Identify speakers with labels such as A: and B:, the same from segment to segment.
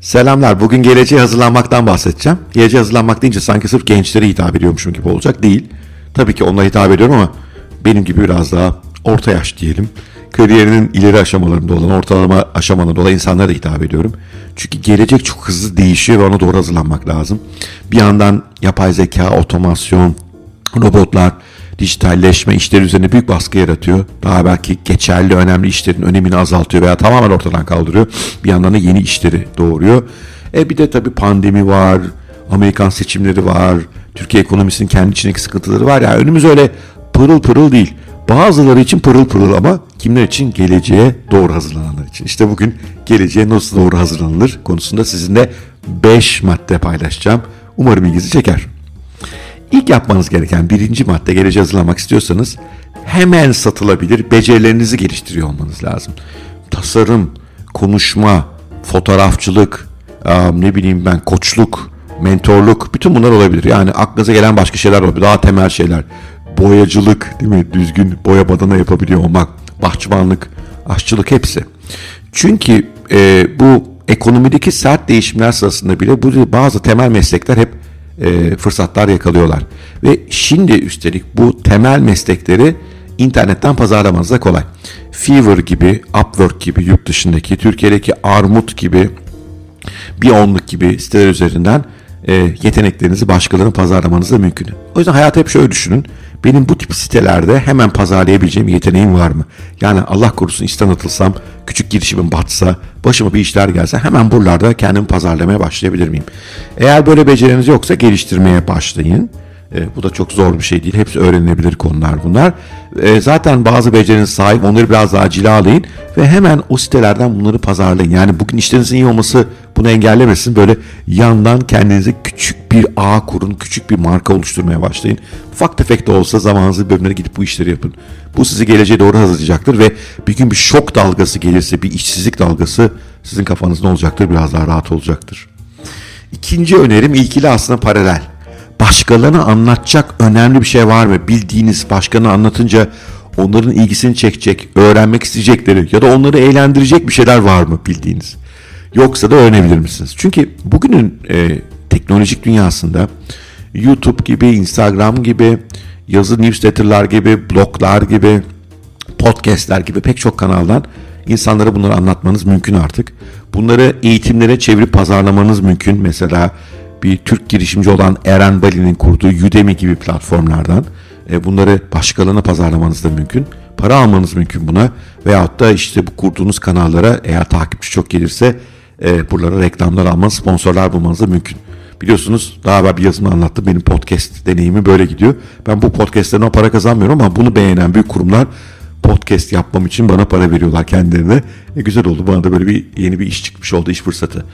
A: Selamlar. Bugün geleceğe hazırlanmaktan bahsedeceğim. Geleceğe hazırlanmak deyince sanki sırf gençlere hitap ediyormuşum gibi olacak. Değil. Tabii ki onlara hitap ediyorum ama benim gibi biraz daha orta yaş diyelim. Kariyerinin ileri aşamalarında olan, ortalama aşamalarında olan insanlara da hitap ediyorum. Çünkü gelecek çok hızlı değişiyor ve ona doğru hazırlanmak lazım. Bir yandan yapay zeka, otomasyon, robotlar, dijitalleşme işler üzerine büyük baskı yaratıyor. Daha belki geçerli önemli işlerin önemini azaltıyor veya tamamen ortadan kaldırıyor. Bir yandan da yeni işleri doğuruyor. E bir de tabii pandemi var, Amerikan seçimleri var, Türkiye ekonomisinin kendi içindeki sıkıntıları var. Yani önümüz öyle pırıl pırıl değil. Bazıları için pırıl pırıl ama kimler için? Geleceğe doğru hazırlananlar için. İşte bugün geleceğe nasıl doğru hazırlanılır konusunda sizinle 5 madde paylaşacağım. Umarım ilginizi çeker. İlk yapmanız gereken birinci madde geleceğe hazırlamak istiyorsanız hemen satılabilir becerilerinizi geliştiriyor olmanız lazım. Tasarım, konuşma, fotoğrafçılık, ne bileyim ben koçluk, mentorluk bütün bunlar olabilir. Yani aklınıza gelen başka şeyler olabilir. Daha temel şeyler. Boyacılık değil mi? Düzgün boya badana yapabiliyor olmak, bahçıvanlık, aşçılık hepsi. Çünkü e, bu ekonomideki sert değişimler sırasında bile bu bazı temel meslekler hep e, fırsatlar yakalıyorlar. Ve şimdi üstelik bu temel meslekleri internetten pazarlamanız da kolay. Fever gibi, Upwork gibi yurt dışındaki, Türkiye'deki Armut gibi, bir onluk gibi siteler üzerinden e, yeteneklerinizi başkalarına pazarlamanız da mümkün. O yüzden hayatı hep şöyle düşünün. Benim bu tip sitelerde hemen pazarlayabileceğim yeteneğim var mı? Yani Allah korusun işten atılsam, küçük girişimim batsa, başıma bir işler gelse hemen buralarda kendimi pazarlamaya başlayabilir miyim? Eğer böyle beceriniz yoksa geliştirmeye başlayın. E, bu da çok zor bir şey değil. Hepsi öğrenilebilir konular bunlar. E, zaten bazı beceriniz sahip onları biraz daha cilalayın ve hemen o sitelerden bunları pazarlayın. Yani bugün işlerinizin iyi olması bunu engellemesin. Böyle yandan kendinize küçük bir ağ kurun, küçük bir marka oluşturmaya başlayın. Ufak tefek de olsa zamanınızı bölümlere gidip bu işleri yapın. Bu sizi geleceğe doğru hazırlayacaktır ve bir gün bir şok dalgası gelirse, bir işsizlik dalgası sizin kafanızda olacaktır, biraz daha rahat olacaktır. İkinci önerim ilkili aslında paralel başkalarına anlatacak önemli bir şey var mı? Bildiğiniz başkanı anlatınca onların ilgisini çekecek, öğrenmek isteyecekleri ya da onları eğlendirecek bir şeyler var mı bildiğiniz? Yoksa da öğrenebilir misiniz? Çünkü bugünün e, teknolojik dünyasında YouTube gibi, Instagram gibi, yazı newsletterlar gibi, bloglar gibi, podcastler gibi pek çok kanaldan insanlara bunları anlatmanız mümkün artık. Bunları eğitimlere çevirip pazarlamanız mümkün. Mesela bir Türk girişimci olan Eren Bali'nin kurduğu Udemy gibi platformlardan e, bunları başkalarına pazarlamanız da mümkün. Para almanız mümkün buna. Veyahut da işte bu kurduğunuz kanallara eğer takipçi çok gelirse e, buralara reklamlar almanız, sponsorlar bulmanız da mümkün. Biliyorsunuz daha evvel bir yazımda anlattım. Benim podcast deneyimi böyle gidiyor. Ben bu podcastlerden para kazanmıyorum ama bunu beğenen büyük kurumlar podcast yapmam için bana para veriyorlar kendilerine. E, güzel oldu. Bana da böyle bir yeni bir iş çıkmış oldu, iş fırsatı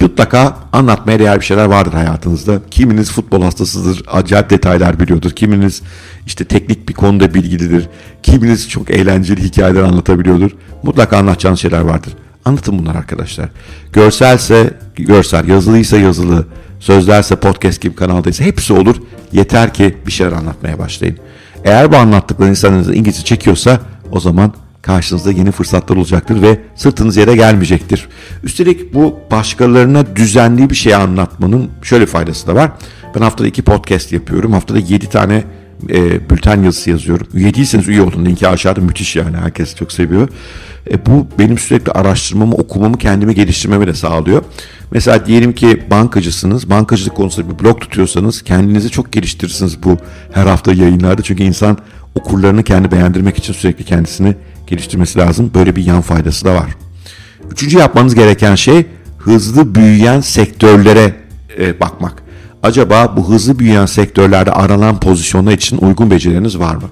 A: mutlaka anlatmaya değer bir şeyler vardır hayatınızda. Kiminiz futbol hastasıdır, acayip detaylar biliyordur. Kiminiz işte teknik bir konuda bilgilidir. Kiminiz çok eğlenceli hikayeler anlatabiliyordur. Mutlaka anlatacağınız şeyler vardır. Anlatın bunlar arkadaşlar. Görselse görsel, yazılıysa yazılı, sözlerse podcast gibi kanaldaysa hepsi olur. Yeter ki bir şeyler anlatmaya başlayın. Eğer bu anlattıkları insanınızı İngilizce çekiyorsa o zaman karşınızda yeni fırsatlar olacaktır ve sırtınız yere gelmeyecektir. Üstelik bu başkalarına düzenli bir şey anlatmanın şöyle faydası da var. Ben haftada iki podcast yapıyorum. Haftada yedi tane e, bülten yazısı yazıyorum. Üye değilseniz üye olun. Linki aşağıda müthiş yani. Herkes çok seviyor. E, bu benim sürekli araştırmamı, okumamı, kendimi geliştirmemi de sağlıyor. Mesela diyelim ki bankacısınız. Bankacılık konusunda bir blog tutuyorsanız kendinizi çok geliştirirsiniz bu her hafta yayınlarda. Çünkü insan okurlarını kendi beğendirmek için sürekli kendisini geliştirmesi lazım. Böyle bir yan faydası da var. Üçüncü yapmanız gereken şey hızlı büyüyen sektörlere e, bakmak. Acaba bu hızlı büyüyen sektörlerde aranan pozisyonlar için uygun becerileriniz var mı?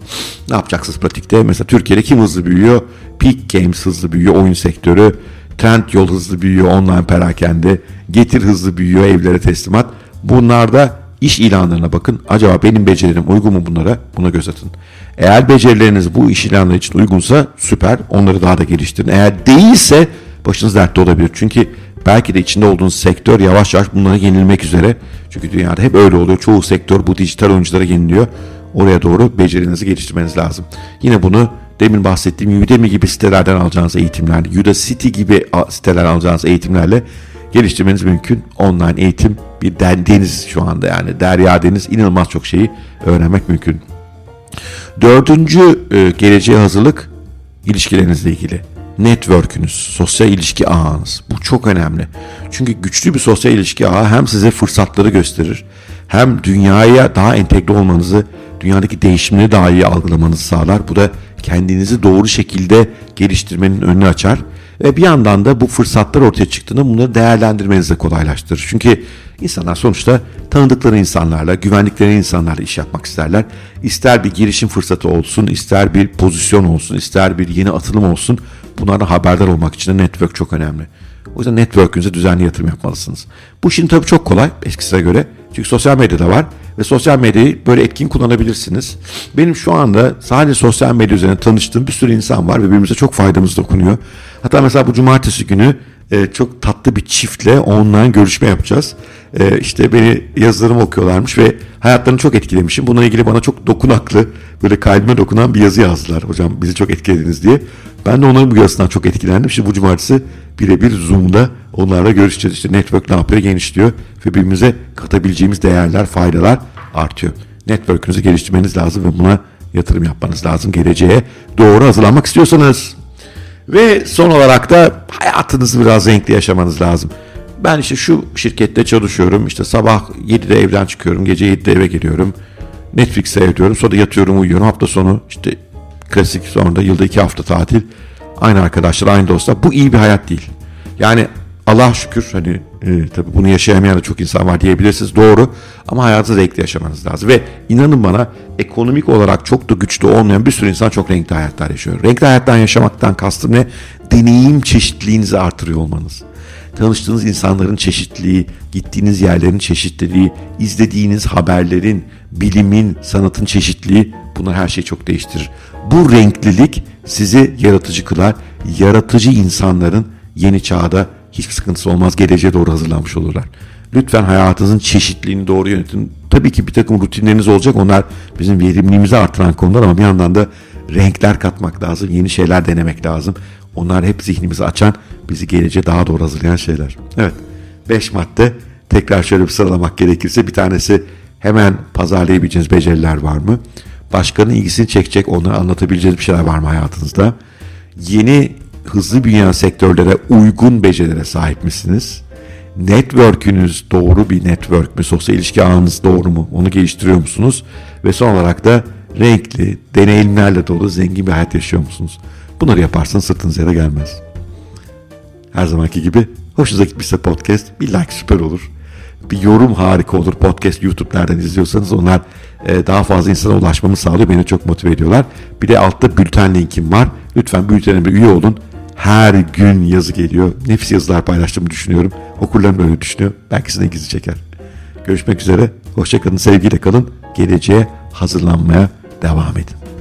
A: Ne yapacaksınız pratikte? Mesela Türkiye'de kim hızlı büyüyor? Peak Games hızlı büyüyor, oyun sektörü. Trend yol hızlı büyüyor, online perakende. Getir hızlı büyüyor, evlere teslimat. Bunlarda iş ilanlarına bakın. Acaba benim becerilerim uygun mu bunlara? Buna göz atın. Eğer becerileriniz bu iş ilanları için uygunsa süper. Onları daha da geliştirin. Eğer değilse başınız dertte olabilir. Çünkü belki de içinde olduğunuz sektör yavaş yavaş bunlara yenilmek üzere. Çünkü dünyada hep öyle oluyor. Çoğu sektör bu dijital oyunculara yeniliyor. Oraya doğru becerinizi geliştirmeniz lazım. Yine bunu demin bahsettiğim Udemy gibi sitelerden alacağınız eğitimler, Udacity gibi siteler alacağınız eğitimlerle geliştirmeniz mümkün. Online eğitim bir deniz şu anda yani derya deniz inanılmaz çok şeyi öğrenmek mümkün. Dördüncü e, geleceğe hazırlık ilişkilerinizle ilgili. Network'ünüz, sosyal ilişki ağınız. Bu çok önemli. Çünkü güçlü bir sosyal ilişki ağı hem size fırsatları gösterir, hem dünyaya daha entegre olmanızı, dünyadaki değişimleri daha iyi algılamanızı sağlar. Bu da kendinizi doğru şekilde geliştirmenin önünü açar. Ve bir yandan da bu fırsatlar ortaya çıktığında bunları değerlendirmenizi de kolaylaştırır. Çünkü insanlar sonuçta tanıdıkları insanlarla, güvendikleri insanlarla iş yapmak isterler. İster bir girişim fırsatı olsun, ister bir pozisyon olsun, ister bir yeni atılım olsun. Bunlardan haberdar olmak için de network çok önemli. O yüzden network'ünüze düzenli yatırım yapmalısınız. Bu şimdi tabii çok kolay eskisine göre. Çünkü sosyal medyada var ve sosyal medyayı böyle etkin kullanabilirsiniz. Benim şu anda sadece sosyal medya üzerine tanıştığım bir sürü insan var ve birbirimize çok faydamız dokunuyor. Hatta mesela bu cumartesi günü e, çok tatlı bir çiftle online görüşme yapacağız. E, işte beni yazılarımı okuyorlarmış ve hayatlarını çok etkilemişim. Bununla ilgili bana çok dokunaklı, böyle kalbime dokunan bir yazı yazdılar. Hocam bizi çok etkilediniz diye. Ben de onların bu yazısından çok etkilendim. Şimdi bu cumartesi birebir Zoom'da onlarla görüşeceğiz. İşte network ne yapıyor genişliyor ve birbirimize katabileceğimiz değerler, faydalar artıyor. Network'ünüzü geliştirmeniz lazım ve buna yatırım yapmanız lazım geleceğe doğru hazırlanmak istiyorsanız. Ve son olarak da hayatınızı biraz renkli yaşamanız lazım. Ben işte şu şirkette çalışıyorum. İşte sabah 7'de evden çıkıyorum. Gece 7'de eve geliyorum. Netflix seyrediyorum. Sonra yatıyorum uyuyorum. Hafta sonu işte klasik sonra da yılda iki hafta tatil. Aynı arkadaşlar, aynı dostlar. Bu iyi bir hayat değil. Yani Allah şükür hani e, tabii bunu yaşayamayan da çok insan var diyebilirsiniz. Doğru. Ama hayatı renkli yaşamanız lazım. Ve inanın bana ekonomik olarak çok da güçlü olmayan bir sürü insan çok renkli hayatlar yaşıyor. Renkli hayattan yaşamaktan kastım ne? Deneyim çeşitliliğinizi artırıyor olmanız. Tanıştığınız insanların çeşitliliği, gittiğiniz yerlerin çeşitliliği, izlediğiniz haberlerin, bilimin, sanatın çeşitliliği bunlar her şeyi çok değiştirir. Bu renklilik sizi yaratıcı kılar. Yaratıcı insanların yeni çağda hiçbir sıkıntısı olmaz. Geleceğe doğru hazırlanmış olurlar. Lütfen hayatınızın çeşitliliğini doğru yönetin. Tabii ki bir takım rutinleriniz olacak. Onlar bizim verimliliğimizi artıran konular ama bir yandan da renkler katmak lazım. Yeni şeyler denemek lazım. Onlar hep zihnimizi açan, bizi geleceğe daha doğru hazırlayan şeyler. Evet, 5 madde tekrar şöyle bir sıralamak gerekirse bir tanesi hemen pazarlayabileceğiniz beceriler var mı? Başkanın ilgisini çekecek, onları anlatabileceğiniz bir şeyler var mı hayatınızda? Yeni hızlı büyüyen sektörlere uygun becerilere sahip misiniz? Network'ünüz doğru bir network mü? Sosyal ilişki ağınız doğru mu? Onu geliştiriyor musunuz? Ve son olarak da renkli, deneyimlerle dolu zengin bir hayat yaşıyor musunuz? Bunları yaparsanız sırtınız yere gelmez. Her zamanki gibi hoşunuza gitmişse podcast bir like süper olur. Bir yorum harika olur. Podcast YouTube izliyorsanız onlar e, daha fazla insana ulaşmamı sağlıyor. Beni çok motive ediyorlar. Bir de altta bülten linkim var. Lütfen bültene bir üye olun. Her gün yazı geliyor. Nefis yazılar paylaştığımı düşünüyorum. Okurlarım böyle düşünüyor. Belki size ilginizi çeker. Görüşmek üzere. Hoşçakalın. Sevgiyle kalın. Geleceğe hazırlanmaya devam edin.